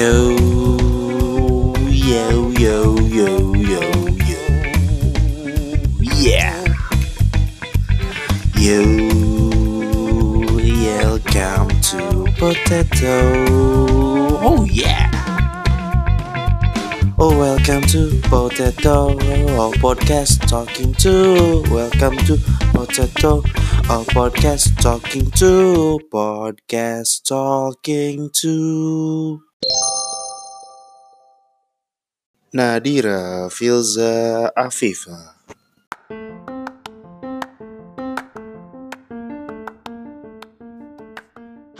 Yo, yo, yo, yo, yo, yo. Yeah. Yo, welcome to Potato. Oh yeah. Oh, welcome to Potato oh, Podcast Talking to. Welcome to Potato oh, Podcast Talking to. Podcast Talking to. Nadira Filza Afifa.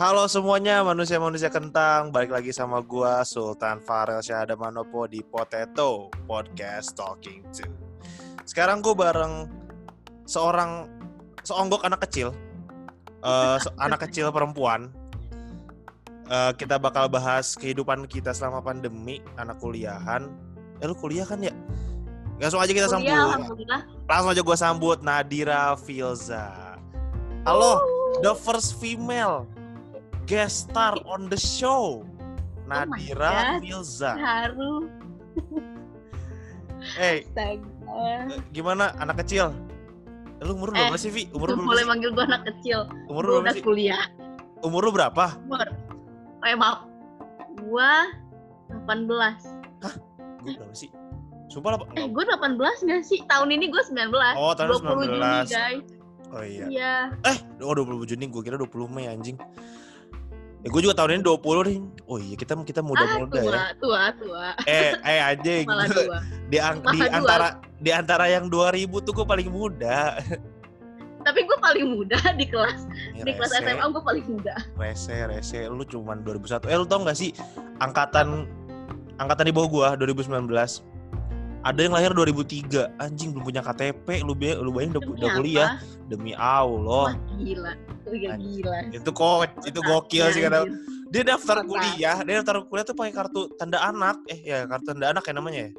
Halo semuanya manusia-manusia kentang. Balik lagi sama gua Sultan Farel Syahada Manopo di Potato Podcast Talking to. Sekarang gue bareng seorang seonggok anak kecil. Eh, se- Anak kecil perempuan Eh, Kita bakal bahas kehidupan kita selama pandemi Anak kuliahan Eh lu kuliah kan ya? Langsung aja kita Kuliah, sambut alhamdulillah. Langsung aja gue sambut Nadira Filza Halo the first female guest star on the show. Nadira God. Filza. Haru. Eh, Astaga. gimana anak kecil? Eh, Lu umur lu Eh, berapa sih, Vi? Umur lu sih? manggil gue anak kecil. Umur lu udah kuliah. Umur lu berapa? Umur. Eh maaf. Gue 18. Gue berapa sih? Sumpah lah, Eh gue 18 gak sih? Tahun ini gue 19. Oh, tahun 20 Juni 19. guys. Oh iya. Iya. Eh, oh 20 Juni, gue kira 20 Mei anjing. Eh, gue juga tahun ini 20 nih. Oh iya, kita kita Ah muda-muda tua, ya. tua, tua. Eh, eh anjing. Malah tua. di, di Malah dua. antara di antara yang 2000 tuh gue paling muda. Tapi gue paling muda di kelas. Ini Di kelas rese. SMA gue paling muda. rese rese. Lu cuman 2001 eh lu tau gak sih angkatan angkatan di bawah gua 2019 ada yang lahir 2003 anjing belum punya KTP lu be lu bayangin udah, udah kuliah. demi Allah. Wah gila. Ya gila. itu kok itu gokil sih Anjir. dia daftar kuliah dia daftar kuliah tuh pakai kartu tanda anak. Eh ya kartu tanda anak ya namanya ya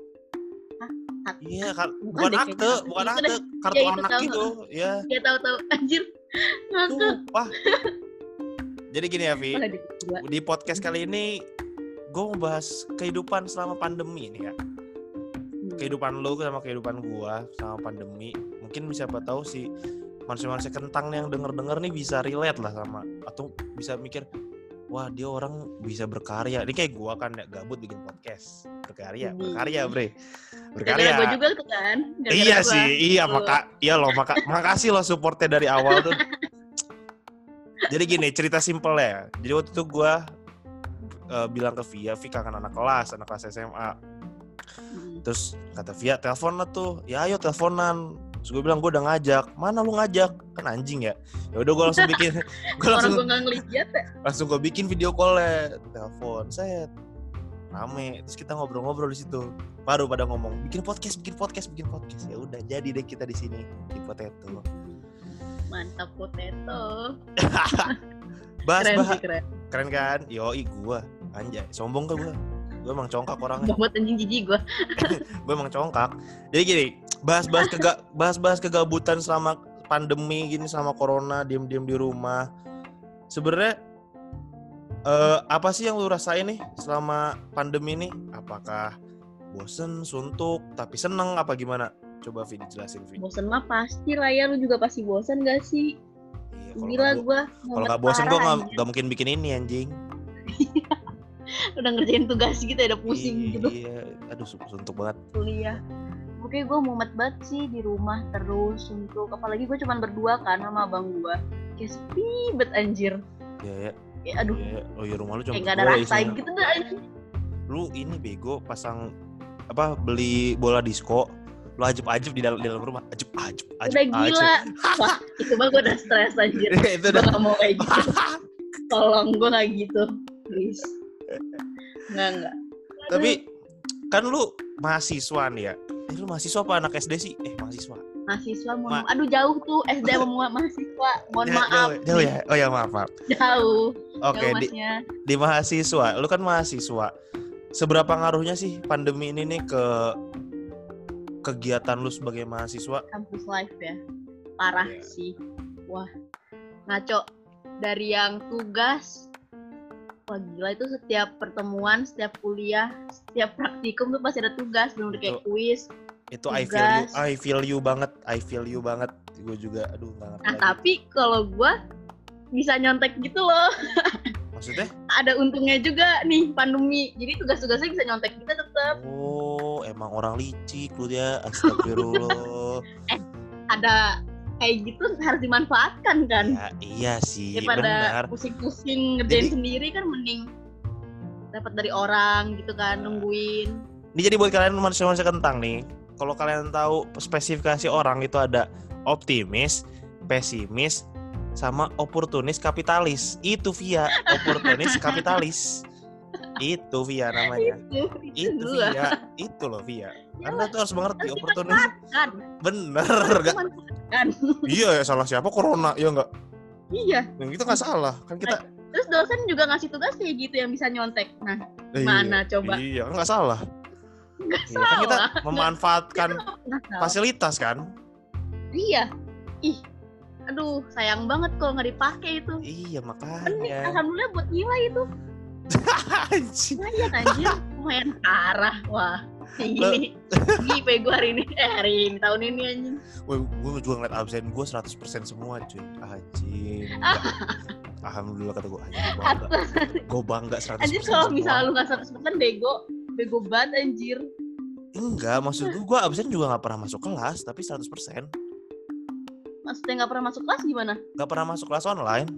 Iya kar- Bukan bukan deh, akte bukan Itu akte kartu Ya, itu anak tahu. gitu ya Dia tahu-tahu anjir. Ngakak. sumpah jadi gini ya Vi di podcast kali ini gue mau bahas kehidupan selama pandemi ini ya Hmm. kehidupan lo sama kehidupan gua sama pandemi mungkin bisa apa tahu sih manusia-manusia kentang yang denger-denger nih bisa relate lah sama atau bisa mikir wah dia orang bisa berkarya ini kayak gua kan gabut bikin podcast berkarya Hmm. berkarya bre berkarya gue juga tuh kan. Gara-gara iya gua. sih iya Tuh. maka iya loh maka makasih lo supportnya dari awal tuh jadi gini cerita simpel ya jadi waktu itu gua eh, bilang ke Via Vi kangen anak kelas anak kelas SMA Hmm. terus kata Via telepon lah tuh ya ayo teleponan terus gue bilang gue udah ngajak. Mana lu ngajak? Kan anjing ya. Ya udah gue langsung bikin gue langsung gue ngeliat ya. langsung gue bikin video call telepon set. Rame. Terus kita ngobrol-ngobrol di situ. Baru pada ngomong bikin podcast bikin podcast bikin podcast. Ya udah jadi deh kita di sini di potato. Mantap potato. bahas Keren sih keren. keren kan? Yoi gue anjay sombong ke gue gue emang congkak orangnya Buat anjing jijik gue. gue emang congkak jadi gini bahas-bahas kega bahas-bahas kegabutan selama pandemi gini selama corona diem-diem di rumah sebenarnya eh, apa sih yang lu rasain nih selama pandemi ini apakah bosen suntuk tapi seneng apa gimana coba Vi dijelasin Vi Bosen mah pasti lah ya. Lu juga pasti bosen gak sih? Iya, Gila gue. kalau nggak bosen gue nggak nggak mungkin bikin ini anjing Udah ngerjain tugas gitu ya. Udah pusing iya, gitu. iya. Aduh sun- suntuk banget. Kuliah. Oke gue mumet banget sih di rumah terus untuk apalagi gue cuman berdua kan sama abang gue kayak sepi bet anjir. Ya ya ya, aduh. Iya, oh iya rumah lu cuma kayak gak ada berdua rasa isinya. gitu dah anjir? Lu ini bego pasang apa beli bola disco. Lu ajib-ajib di dalam di dalam rumah. Ajib ajib ajib udah gila. wah itu mah gue udah stres anjir. Itu udah gak mau kayak gitu. Tolong gue gak gitu please nggak nggak tapi kan lu mahasiswa nih ya. Eh lu mahasiswa apa anak SD sih? Eh mahasiswa. Mahasiswa mohon Ma- aduh jauh tuh SD sama ma- mahasiswa. Mohon Ja- maaf jauh, jauh ya? Oh ya maaf maaf. Jauh. Oke jauh di, di mahasiswa. Lu kan mahasiswa. Seberapa ngaruhnya sih pandemi ini nih ke kegiatan lu sebagai mahasiswa? Kampus life ya. Parah Iya. sih. Wah ngaco. Dari yang tugas wah gila itu setiap pertemuan setiap kuliah setiap praktikum tuh pasti ada tugas belum kayak kuis Itu I feel you, Tugas. I feel you banget, I feel you banget. Gue juga, aduh nggak ngerti nah lagi. tapi kalau gua bisa nyontek gitu loh Maksudnya? ada untungnya juga nih pandemi jadi tugas-tugasnya bisa nyontek kita tetap Oh, emang orang licik lu ya, astagfirullah. ada kayak gitu harus dimanfaatkan kan ya, iya sih, daripada pusing-pusing ngerjain Jadi- sendiri kan mending dapat dari orang gitu kan nungguin Ini jadi buat kalian manusia-manusia kentang nih. Kalau kalian tahu spesifikasi orang itu ada optimis, pesimis, sama oportunis kapitalis. Itu via oportunis kapitalis. Itu via namanya. itu itu Itu gua via. Itu loh via. Anda tuh harus mengerti kan Bener. Gak, kan iya ya salah siapa corona ya enggak. iya Yang itu nggak salah kan kita. terus dosen juga ngasih tugas kayak gitu yang bisa nyontek nah Iya, mana coba Iya kan nggak salah. nggak Iya, kan kita salah memanfaatkan salah. fasilitas kan. iya ih aduh sayang banget kalau nggak dipakai itu Iya makanya. alhamdulillah buat nilai itu. Lumayan anjir lumayan parah wah ini IP gue hari ini eh hari ini tahun ini anjing Woi, gue juga ngeliat absen gue 100% semua cuy. Anjing. Alhamdulillah kata gue, anjing gue bangga. Atas. Gue bangga 100% anjir kalau misalnya lu seratus persen bego bego banget anjir Enggak, maksud gue, gue absen juga gak pernah masuk kelas, tapi 100%. maksudnya nggak pernah masuk kelas gimana Gak pernah masuk kelas online.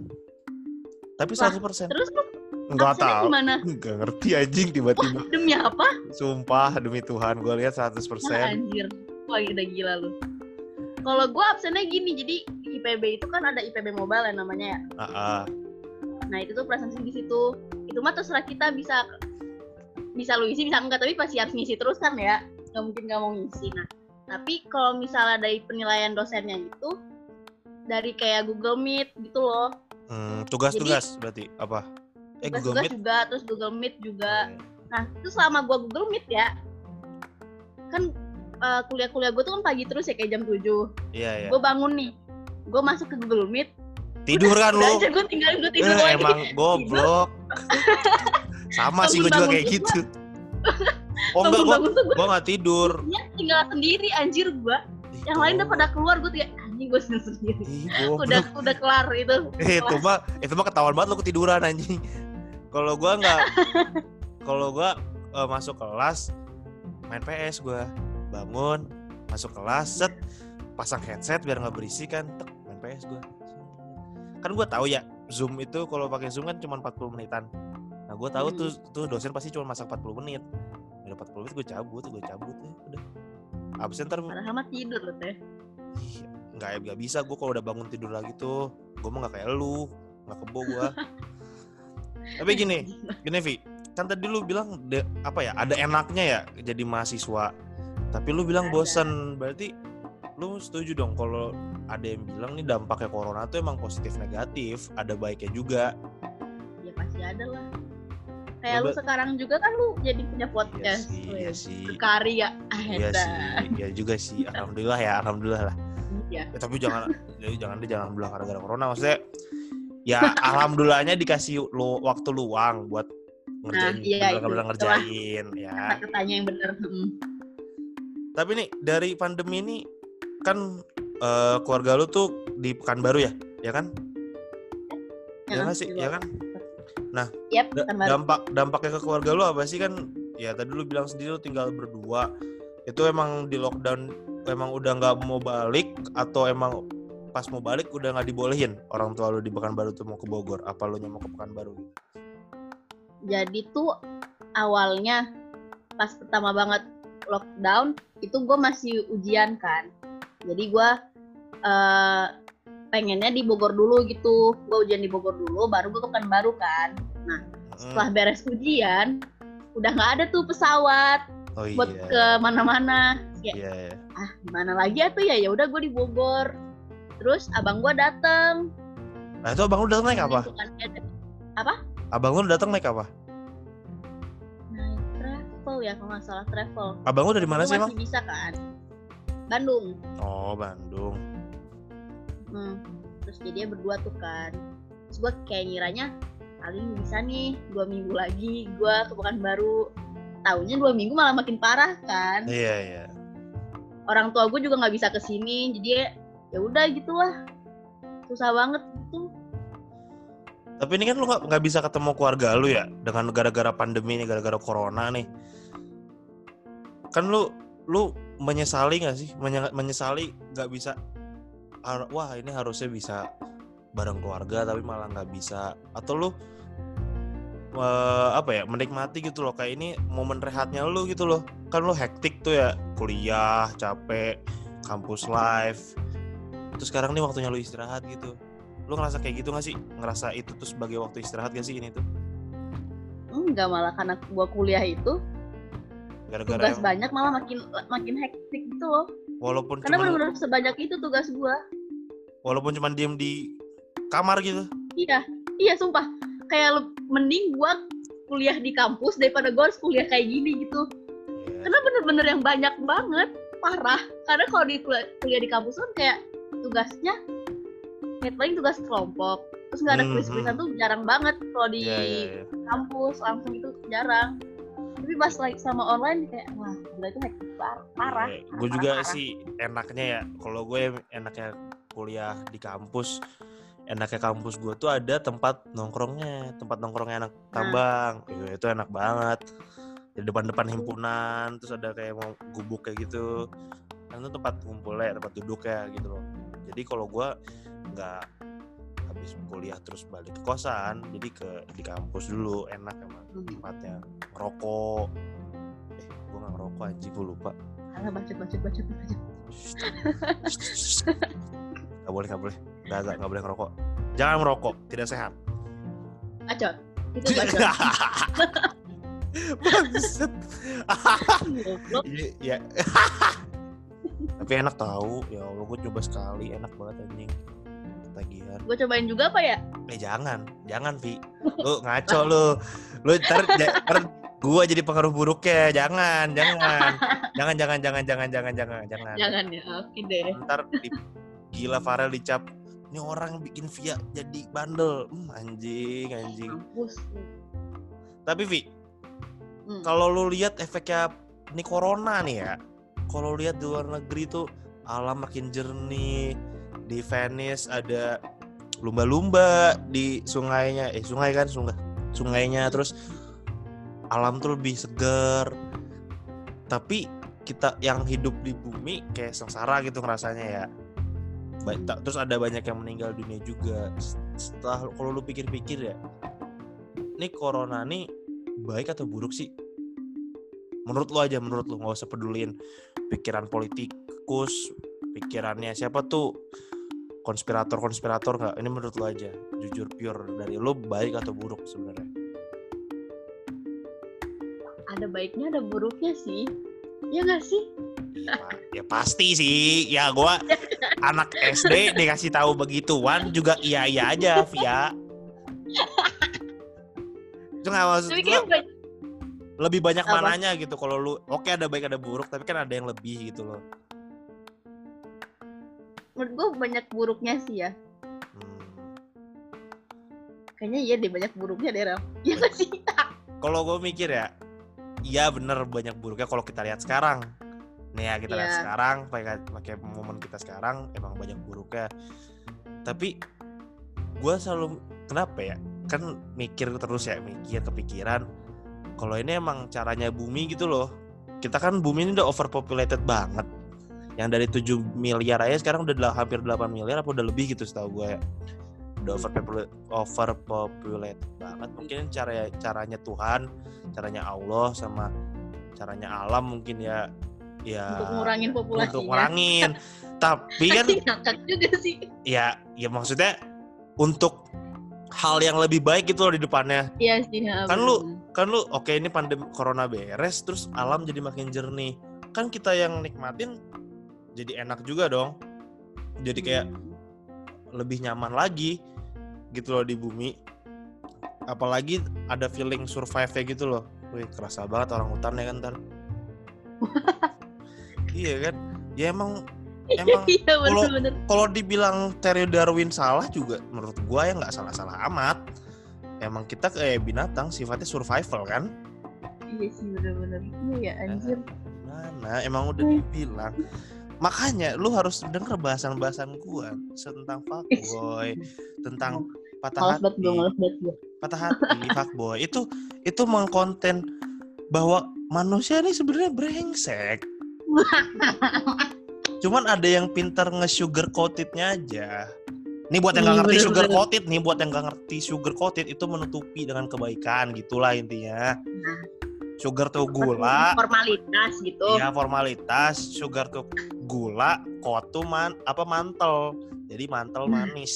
Tapi Lah, 100%. terus lu Enggak tahu. gimana Enggak ngerti anjing tiba-tiba. demi apa Sumpah demi Tuhan gue lihat 100%. Nah, anjir wah udah gila lu kalau gue absennya gini jadi di IPB itu kan ada IPB mobile yang namanya ya Ah, ah. nah itu tuh presensi di situ itu mah terserah kita bisa bisa lu isi bisa enggak tapi pasti harus ngisi terus kan ya nggak mungkin nggak mau ngisi nah tapi kalau misalnya dari penilaian dosennya itu dari kayak Google Meet gitu loh Hmm, tugas-tugas berarti apa? Eh Google Meet. juga terus Google Meet juga Oh, nah itu selama gua Google Meet ya kan eh, kuliah-kuliah gue tuh kan pagi terus ya kayak jam 7 Iya, iya. gue bangun nih gue masuk ke Google Meet Tidur kan lu? aja gue tinggal gue Eh, tidur lagi emang goblok. Sama sih gue juga kayak tuh gitu. Oh enggak, gue gue nggak tidur. tinggal sendiri anjir gue yang lain udah pada keluar gue kayak anjing gue sendiri Ih, udah udah kelar itu Eh, itu mah itu mah ketahuan banget lu ketiduran anjing. Kalau gua nggak kalau gua eh, masuk kelas main PS gua. Bangun masuk kelas set pasang headset biar nggak berisik kan tek, main PS gua. Kan gua tahu ya zoom itu kalau pakai zoom kan cuma 40 menitan. Nah gua tahu Hmm. tuh tuh dosen pasti cuma masak 40 menit. Udah 40 menit gue cabut gue cabut ya udah. Absen ntar mah tidur loh teh. Nggak nggak bisa gue kalau udah bangun tidur lagi tuh. Gue mah nggak kayak lu nggak kebo gue tapi gini gini Vi. Kan tadi lu bilang de- apa ya ada enaknya ya jadi mahasiswa. Tapi lu bilang bosan berarti lu setuju dong kalau ada yang bilang nih dampaknya corona tuh emang positif negatif. Ada baiknya juga. Ya pasti ada lah. Kayak lu sekarang juga kan lu jadi punya iya podcast sih iya sih. berkarya. Ah iya edan. sih iya juga sih. Alhamdulillah ya alhamdulillah lah. Iya. Ya, tapi jangan jangan deh jangan bilang gara-gara corona. Maksudnya ya alhamdulillahnya dikasih lu waktu luang buat ngerjain iya, bener-bener ngerjain ya. Kata-katanya yang bener Hmm. tapi nih dari pandemi ini kan eh, keluarga lu tuh di Pekanbaru ya ya kan? Ya nggak sih? Ya kan? kan baru. dampak dampaknya ke keluarga lu apa sih kan? Ya tadi lu bilang sendiri lu tinggal berdua. Itu emang di lockdown emang udah nggak mau balik atau emang pas mau balik udah nggak dibolehin orang tua lu di Pekanbaru tuh mau ke Bogor. Apa lu mau ke Pekanbaru? Jadi tuh awalnya pas pertama banget lockdown itu gue masih ujian kan. Jadi gue eh pengennya di Bogor dulu gitu. Gue ujian di Bogor dulu baru gue ke Pekanbaru kan. Setelah beres ujian udah nggak ada tuh pesawat oh iya. buat ke mana-mana. Iya iya. ah gimana lagi ya tuh ya? Ya udah gue di Bogor terus abang gue dateng. Nah itu abang lu datang naik apa? Abang lu datang naik apa? Naik travel ya kalau nggak salah travel. Abang lu dari mana sih emang masih bisa kan? Bandung. Oh Bandung. Hmm. Terus jadi dia berdua tuh kan. Terus gue kayak ngiranya paling bisa nih dua minggu lagi gue ke baru tahunya dua minggu malah makin parah kan? Iya, iya. orang tua gue juga nggak bisa ke sini jadi ya udah gitulah susah banget gitu Tapi ini kan lu nggak bisa ketemu keluarga lu ya dengan gara-gara pandemi ini, gara-gara corona nih. Kan lu lu menyesali nggak sih? Menye- menyesali nggak bisa. Wah ini harusnya bisa bareng keluarga tapi malah nggak bisa. Atau lu eh, apa ya menikmati gitu loh kayak ini momen rehatnya lu gitu loh. Kan lu hektik tuh ya kuliah capek kampus live. Terus sekarang nih waktunya lu istirahat gitu. Lu ngerasa kayak gitu gak sih? Ngerasa itu tuh sebagai waktu istirahat gak sih ini tuh? Enggak malah karena gue kuliah itu gara-gara tugas yang- banyak malah makin makin hektik gitu loh. Walaupun karena cuman benar-benar sebanyak itu tugas gue walaupun cuman diem di kamar gitu? Iya iya sumpah. Kayak mending gue kuliah di kampus daripada gue harus kuliah kayak gini gitu. Iya. karena bener-bener yang banyak banget parah. Karena kalau di kuliah, kuliah di kampus kan kayak tugasnya kayak paling tugas kelompok. Terus nggak ada Hmm, kuis-kuisan tuh jarang banget. Kalau di Iya, iya, iya. kampus langsung itu jarang. Tapi pas lagi sama online kayak wah gila itu hektik par- parah gue parah, Iya, juga parah. sih enaknya ya kalau gue enaknya kuliah di kampus enaknya kampus gue tuh ada tempat nongkrongnya tempat nongkrongnya anak tambang. Iya, itu enak banget. Di depan-depan himpunan terus ada kayak mau gubuk kayak gitu kan itu tempat ngumpulnya tempat duduknya gitu loh jadi kalau gue nggak habis kuliah terus balik ke kosan jadi ke di kampus dulu enak emang Hmm. tempatnya ngerokok eh gue nggak ngerokok anjing gue lupa Alah, bacot bacot bacot bacot Gak boleh, gak boleh. Gak, gak, gak boleh ngerokok. Jangan merokok, tidak sehat. bacot itu bacot iya. Tapi enak tahu. Ya Allah, gue coba sekali. Enak banget anjing. Tagihan. gue cobain juga apa ya Eh jangan, jangan Vi. Lu ngaco lu. Lu ntar, ntar gue jadi pengaruh buruknya. Jangan, jangan. Jangan, jangan, jangan, jangan, jangan, jangan, jangan. jangan ya oke deh ntar di, gila Farel dicap ini orang bikin via jadi bandel hmm, anjing anjing kampus tapi Vi Hmm. kalau lu lihat efeknya ini corona nih ya kalau lihat di luar negeri tuh alam makin jernih. Di Venice ada lumba-lumba di sungainya. Eh sungai kan? Sungai sungainya. Terus alam tuh lebih segar. Tapi kita yang hidup di bumi kayak sengsara gitu ngerasanya ya. Terus ada banyak yang meninggal dunia juga. Setelah kalau lu pikir-pikir ya ini corona nih baik atau buruk sih menurut lu aja menurut lu nggak usah pedulin pikiran politikus pikirannya siapa tuh. Konspirator konspirator nggak? Ini menurut lu aja. Jujur pure. Dari lu baik atau buruk sebenarnya? Ada baiknya ada buruknya sih. Ya nggak sih? Ya, pa- pasti sih. Ya gua anak SD dikasih tahu begituan juga iya iya aja via. Itu nggak maksud tapi lebih banyak Apa? mananya gitu kalau lu oke ada baik ada buruk tapi kan ada yang lebih gitu loh. Menurut gue banyak buruknya sih ya. Hmm. kayaknya iya deh banyak buruknya deh Ram ya nggak sih. Kalau gue mikir ya iya bener banyak buruknya kalau kita lihat sekarang. Nih ya kita lihat Iya. sekarang pakai pakai momen kita sekarang emang banyak buruknya. Tapi gue selalu kenapa ya? Kan mikir terus ya mikir kepikiran kalau ini emang caranya bumi gitu loh. Kita kan bumi ini udah overpopulated banget. Yang dari 7 miliar aja sekarang udah hampir 8 miliar apa udah lebih gitu setahu gue ya. Udah overpopulated, overpopulated banget. Mungkin cara caranya Tuhan caranya Allah sama caranya alam mungkin ya. Ya untuk ngurangin populasinya. untuk ngurangin. Tapi kan juga sih. Ya ya maksudnya untuk hal yang lebih baik gitu loh di depannya. Iya sih ya, Kan lu- bener. Kan lu oke ini pandemi corona beres terus alam jadi makin jernih. Kan kita yang nikmatin jadi enak juga dong. Jadi kayak lebih nyaman lagi gitu loh di bumi. Apalagi ada feeling survive-nya gitu loh. Wih kerasa banget orang hutan ya kan ntar iya kan? Ya emang emang iya kalau- kalau dibilang teori Darwin salah juga menurut gua ya nggak salah-salah amat emang kita kayak binatang sifatnya survival kan? Iya sih bener-bener. Iya ya anjir. mana emang udah Hmm. dibilang. Makanya lu harus denger bahasan-bahasan gua tentang fuckboy tentang patah hati. patah hati fuckboy. Itu itu mengkonten bahwa manusia ini sebenarnya brengsek. Cuman ada yang pintar nge-sugar coatednya aja Nih buat yang Hmm, nggak ngerti sugar coated nih, buat yang nggak ngerti sugar coated itu menutupi dengan kebaikan gitulah intinya. Sugar tuh gula, Formalitas gitu. ya formalitas. Sugar tuh gula, coat tuh man, apa mantel. Jadi mantel Nah, manis.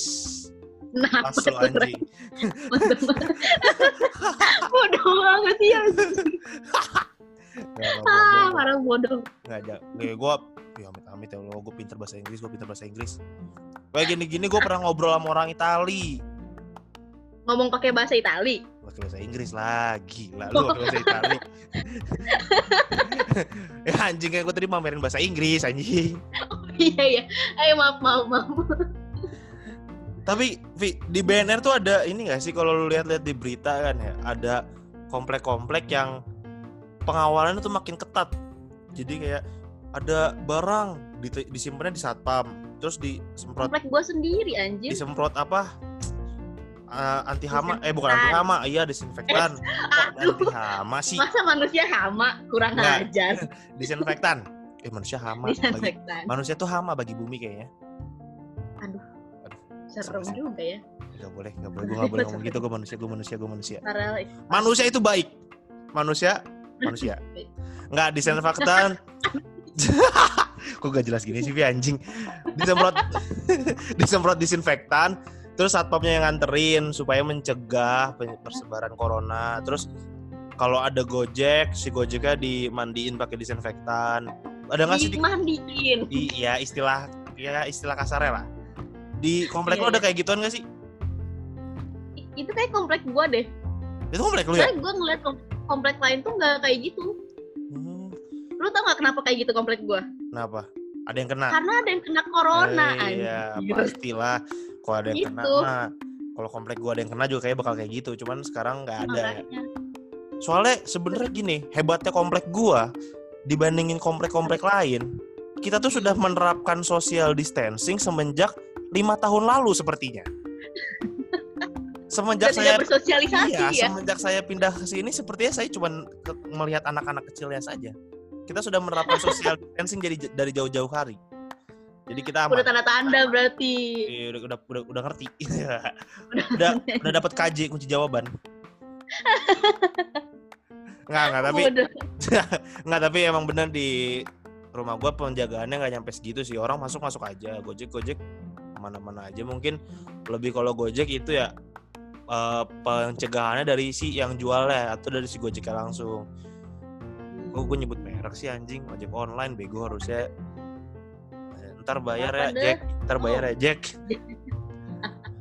Nah, Pas lu anjing. bodoh banget ya. Ah, parah bodoh. nggak ada. Gue gue ya amit amit ya Allah, gue pinter bahasa Inggris, gue pinter bahasa Inggris. Kayak gini-gini gue pernah ngobrol sama orang Itali. Ngomong pakai bahasa Itali. pakai bahasa Inggris lah gila lu pakai bahasa Itali ya anjing kayak gue tadi mamerin bahasa Inggris anjing Oh, iya iya. Ayo maaf maaf maaf. tapi Vi, di BNR tuh ada ini gak sih kalau lu lihat-lihat di berita kan ya ada komplek-komplek yang pengawalannya tuh makin ketat jadi kayak ada barang di, disimpannya di satpam terus disemprot Komplek gue sendiri anjir. disemprot apa Eh, anti hama eh bukan anti hama iya disinfektan Aduh. anti hama sih Masa manusia hama kurang Nggak. ajar. disinfektan eh manusia hama bagi, Disinfektan. manusia tuh hama bagi bumi kayaknya Serem Sama-sama. juga ya. Gak boleh, gak boleh, gue gak boleh ngomong gitu, gue manusia, gue manusia, gue manusia. Manusia itu baik. Manusia, manusia. Nggak disinfektan. Kok gak jelas gini sih, Vi, anjing. Disemprot, disemprot disinfektan, terus satpamnya yang nganterin supaya mencegah pe- persebaran corona. Terus kalau ada gojek, si gojeknya dimandiin pakai disinfektan. Ada nggak sih di, dimandiin. di- ya istilah ya istilah kasarnya lah. Di komplek Iya, lo ada iya. kayak gituan gak sih? Itu kayak komplek gue deh. Itu komplek lu ya? Soalnya gue ngeliat kom- komplek lain tuh nggak kayak gitu. Hmm, Lu tau gak kenapa kayak gitu komplek gue? Kenapa? Ada yang kena? Karena ada yang kena corona Eh, Iya, pastilah. Kalau ada yang kena Gitu. mah kalau komplek gua ada yang kena juga kayak bakal kayak gitu. Cuman sekarang nggak ada. ya. Makanya. Soalnya sebenarnya gini, hebatnya komplek gua dibandingin komplek-komplek lain, kita tuh sudah menerapkan social distancing semenjak lima tahun lalu sepertinya. Semenjak saya bersosialisasi iya, ya. semenjak saya pindah ke sini sepertinya saya cuma melihat anak-anak kecilnya saja. Kita sudah menerapkan social distancing jadi dari jauh-jauh hari. Jadi kita aman. Udah tanda-tanda berarti. Iya, udah, udah udah udah ngerti. udah udah dapat KJ kunci jawaban. Nggak, nggak, tapi Udah. nggak tapi emang bener di rumah gua penjagaannya nggak nyampe segitu sih. Orang masuk masuk aja. Gojek Gojek mana-mana aja. Mungkin lebih kalau Gojek itu ya eh, pencegahannya dari si yang jualnya atau dari si Gojeknya langsung. Gue gue nyebut merek sih anjing ojek online bego harusnya. Eh, Ntar bayar ya Apa deh? Jack. Ntar bayar ya Jack.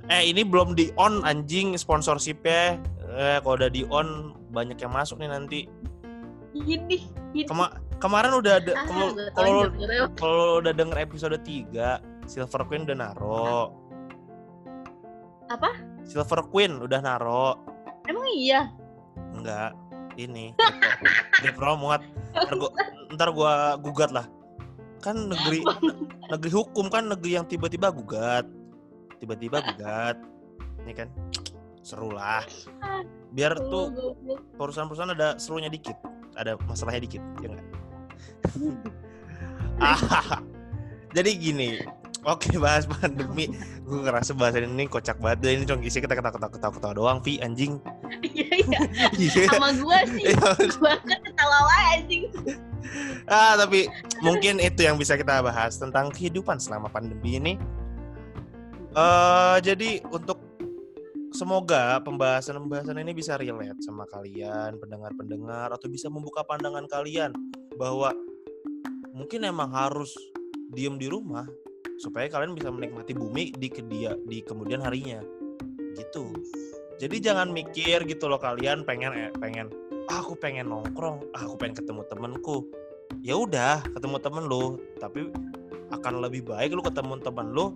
Eh ini belum di on anjing sponsorshipnya. Eh kalau udah di on banyak yang masuk nih nanti. Ini. ini. Kema kemarin udah ada Ah, kalau kalau udah denger episode 3 Silver Queen udah naro. Apa? Silver Queen udah naro. Emang iya. Enggak. Ini di promote. Ntar gua, ntar gua gugat lah. Kan negeri negeri hukum kan negeri yang tiba-tiba gugat. Tiba-tiba gugat. Ini kan seru lah. Biar tuh perusahaan-perusahaan ada serunya dikit, ada masalahnya dikit, ya nggak? Ah, jadi gini, oke bahas pandemi, gue ngerasa bahasa ini kocak banget deh, ini cuma isi kita ketawa ketawa ketawa doang, Vi anjing. Iya iya. Iya. Sama gua sih. Iya. Gua kan ketawa anjing. ah tapi mungkin itu yang bisa kita bahas tentang kehidupan selama pandemi ini. eh jadi untuk semoga pembahasan-pembahasan ini bisa relate sama kalian, pendengar-pendengar, atau bisa membuka pandangan kalian bahwa mungkin emang harus diem di rumah supaya kalian bisa menikmati bumi di kedia di kemudian harinya gitu. Jadi jangan mikir gitu loh kalian pengen eh, pengen ah, aku pengen nongkrong, ah, aku pengen ketemu temenku. Ya udah, ketemu temen lu, tapi akan lebih baik lu ketemu temen lu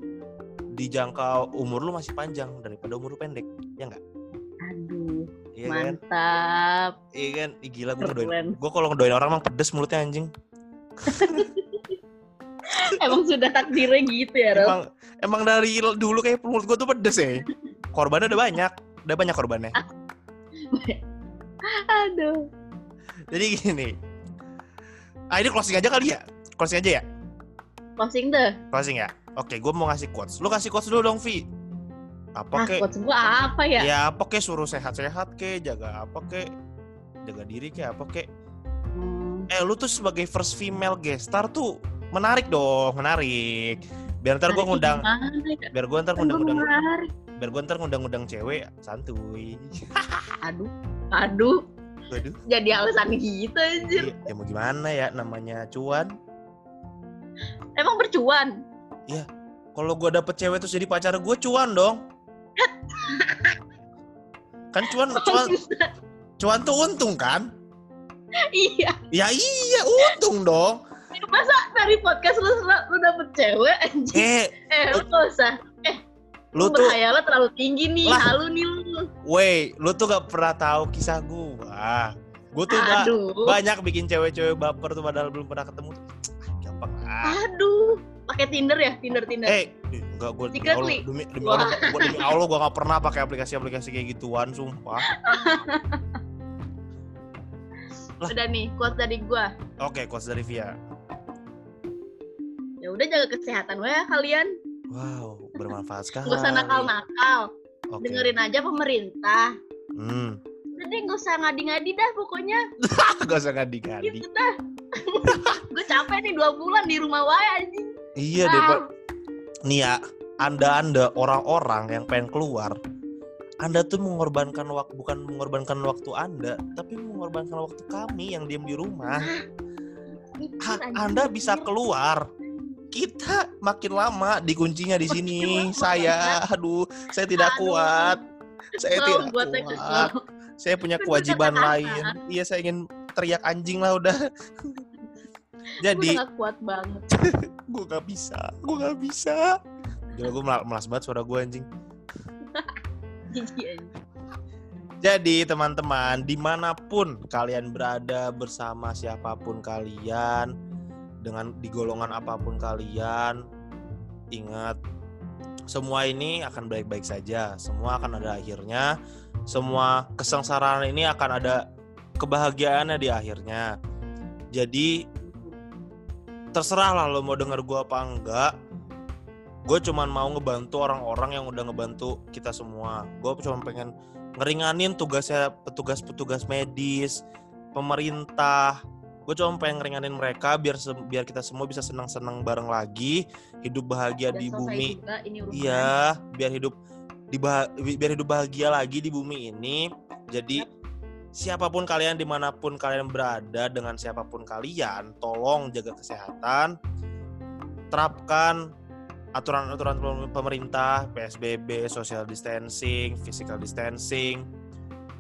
di jangka umur lu masih panjang daripada umur lu pendek. Ya enggak? Aduh. Iya kan? Mantap. Iya kan? Ih, gila gue ngedoain. Gue kalau ngedoain orang emang pedes mulutnya anjing. Emang sudah takdirnya gitu ya, Rob? Emang emang dari dulu kayak mulut gue tuh pedes ya. Korbannya udah banyak. Udah banyak korbannya. Aduh. Jadi gini. Ah ini closing aja kali ya? Closing aja ya? Closing deh. Closing ya? Oke, gue mau ngasih quotes. Lu kasih quotes dulu dong, Vi. Apa Nah, kek? quotes gua apa ya? Ya apa kek suruh sehat-sehat kek, jaga apa kek? Jaga diri kek apa kek? Hmm, Eh lu tuh sebagai first female guest star tuh menarik dong, menarik. Biar ntar gue ngundang, ya? biar gue ntar Kan gua ngundang-ngundang, biar gue ntar ngundang-ngundang cewek santuy. Aduh. Aduh. Waduh, Jadi alasan gitu anjir. ya mau gimana ya namanya cuan. Emang bercuan. Kalau gue dapet cewek terus jadi pacar gue cuan dong. kan cuan, cuan, cuan tuh untung kan? iya. Ya iya untung dong. Masa dari podcast lu lu dapet cewek anjir? Eh, Eh, lu gak usah. lu Lu tuh berhayalnya terlalu tinggi nih. Lah. Halu nih lu. Wey, lu tuh gak pernah tahu kisah gua. Gua tuh ba- banyak bikin cewek-cewek baper tuh padahal belum pernah ketemu. Ah, Gampang ah. Aduh. Pakai Tinder ya? Tinder Tinder. Eh, enggak gua demi. Allah, demi, demi Wah. Allah, gua demi Allah gua gak pernah pakai aplikasi-aplikasi kayak gituan, sumpah. lah. Udah nih, quote dari gua. Oke, quotes dari Via. Ya udah jaga kesehatan ya kalian. Wow, bermanfaat sekali. Gak usah nakal-nakal. Oke. Dengerin aja pemerintah. Hmm. Udah deh gak usah ngadi-ngadi dah pokoknya. Gak usah ngadi-ngadi. Gitu dah. gue capek nih dua bulan di rumah wae anjing. Iya deh, Pak. Nih ya, Anda-anda orang-orang yang pengen keluar, Anda tuh mengorbankan waktu bukan mengorbankan waktu Anda, tapi mengorbankan waktu kami yang diam di rumah. Mikir, Ha, anjing. anda bisa keluar. Kita makin lama dikuncinya di sini. Makin lama. Saya, aduh, saya tidak Aduh. kuat. Saya tidak kuat. kesel. Saya punya Kan kewajiban lain. Iya, saya ingin teriak anjing lah udah. Gue Jadi, gak kuat banget. gue gak bisa gue gak bisa Gila gue melas banget suara gue anjing Jijik anjing. Jadi teman-teman di mana pun kalian berada bersama siapa pun kalian Dengan di golongan apa pun kalian Ingat semua ini akan baik-baik saja. Semua akan ada akhirnya. Semua kesengsaraan ini akan ada kebahagiaannya di akhirnya. Jadi terserah lah lo mau denger gue apa enggak. Gue cuman mau ngebantu orang-orang yang udah ngebantu kita semua. Gue cuma pengen ngeringanin tugasnya petugas-petugas medis pemerintah gue cuma pengen ngeringanin mereka biar biar kita semua bisa senang-senang bareng lagi hidup bahagia Udah di bumi. iya biar hidup di bah- biar hidup bahagia lagi di bumi ini. Jadi siapa pun kalian di mana pun kalian berada dengan siapa pun kalian tolong jaga kesehatan. Terapkan aturan-aturan pem- pemerintah PSBB social distancing physical distancing.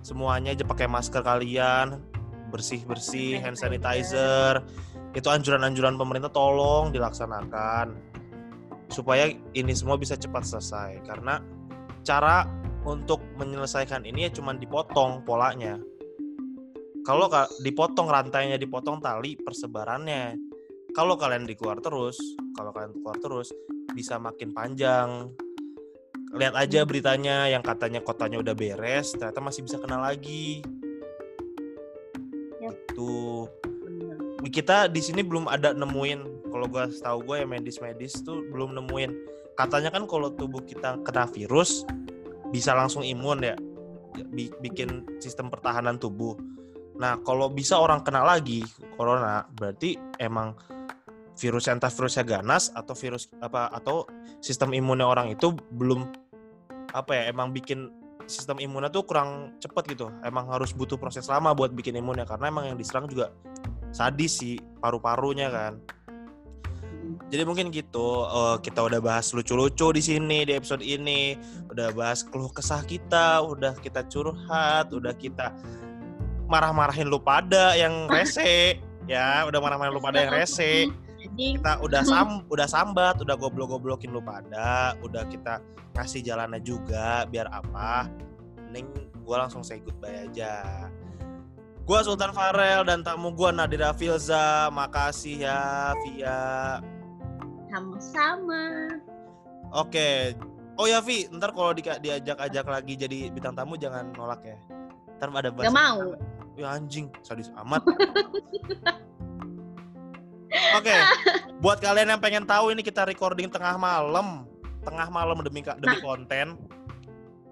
Semuanya aja pakai masker kalian bersih bersih hand sanitizer. Itu anjuran-anjuran pemerintah tolong dilaksanakan supaya ini semua bisa cepat selesai. Karena cara untuk menyelesaikan ini ya cuma dipotong polanya. Kalau ka- dipotong rantainya dipotong tali persebarannya. Kalau kalian dikeluar terus kalau kalian keluar terus bisa makin panjang. Lihat aja beritanya yang katanya kotanya udah beres ternyata masih bisa kena lagi Bener. kita di sini belum ada nemuin kalau gua tahu gue ya medis-medis tuh belum nemuin. Katanya kan kalau tubuh kita kena virus bisa langsung imun ya bi- bikin sistem pertahanan tubuh. Nah kalau bisa orang kena lagi corona berarti emang virus entah virusnya ganas atau virus apa atau sistem imunnya orang itu belum apa ya emang bikin sistem imunnya tuh kurang cepet gitu. Emang harus butuh proses lama buat bikin imunnya karena emang yang diserang juga sadis sih paru-parunya kan. Jadi mungkin gitu eh, kita udah bahas lucu-lucu di sini di episode ini. Udah bahas keluh kesah kita udah kita curhat udah kita marah-marahin lu pada yang rese. Ya udah marah-marahin lu pada yang rese Anjing. kita udah sam udah sambat udah goblok-goblokin lu pada udah kita kasih jalannya juga biar apa mending gue langsung say goodbye aja. Gue Sultan Farel dan tamu gue Nadira Filza. Makasih ya, Via. Sama-sama. Oke. Oh ya, Vi, ntar kalau di, diajak-ajak lagi jadi bintang tamu jangan nolak ya. Ntar ada bahasa. Gak mau. Ya anjing, sadis amat. Oke, buat kalian yang pengen tahu ini kita recording tengah malam, tengah malam demi demi konten.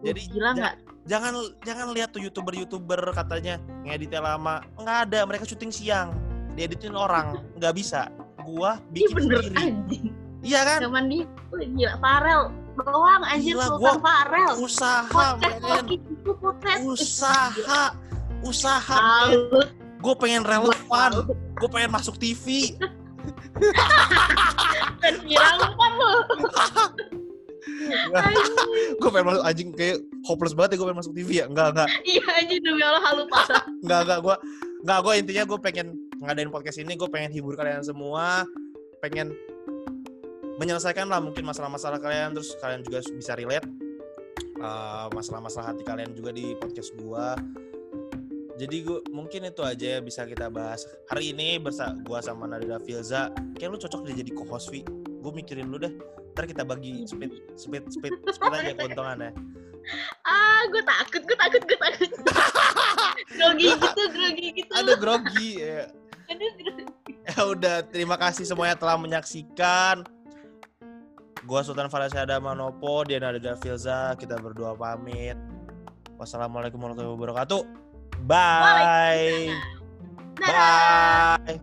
Jadi Gila ja- nggak? jangan jangan lihat tuh youtuber-youtuber katanya ngeditnya lama, nggak ada, mereka syuting siang, dieditin orang, nggak bisa. Gua Ih bikin bener sendiri. anjing. Iya kan? Cuman di gila Farel doang anjir Gila, gua- Farel. Usaha, men. usaha, usaha. Gue pengen relevan, gue pengen masuk TV. Lupa lu. Gue pengen masuk anjing kayak hopeless banget ya gue pengen masuk TV ya enggak enggak Iya anjing demi Allah halu parah. enggak enggak gue enggak gue intinya gue pengen ngadain podcast ini gue pengen hibur kalian semua pengen menyelesaikan lah mungkin masalah-masalah kalian terus kalian juga bisa relate uh, masalah-masalah hati kalian juga di podcast gue jadi gue mungkin itu aja ya bisa kita bahas hari ini bersama gue sama Nadira Filza kayak lu cocok deh jadi co-host Vi gue mikirin lu deh ntar kita bagi speed speed speed speed aja keuntungannya Ah, gue takut, gue takut, gue takut. grogi gitu, grogi gitu. ada grogi ya. Aduh, grogi. ya udah terima kasih semuanya telah menyaksikan gua Sultan Farasyada Manopo dia Nada Filza kita berdua pamit wassalamualaikum warahmatullahi wabarakatuh bye. Bye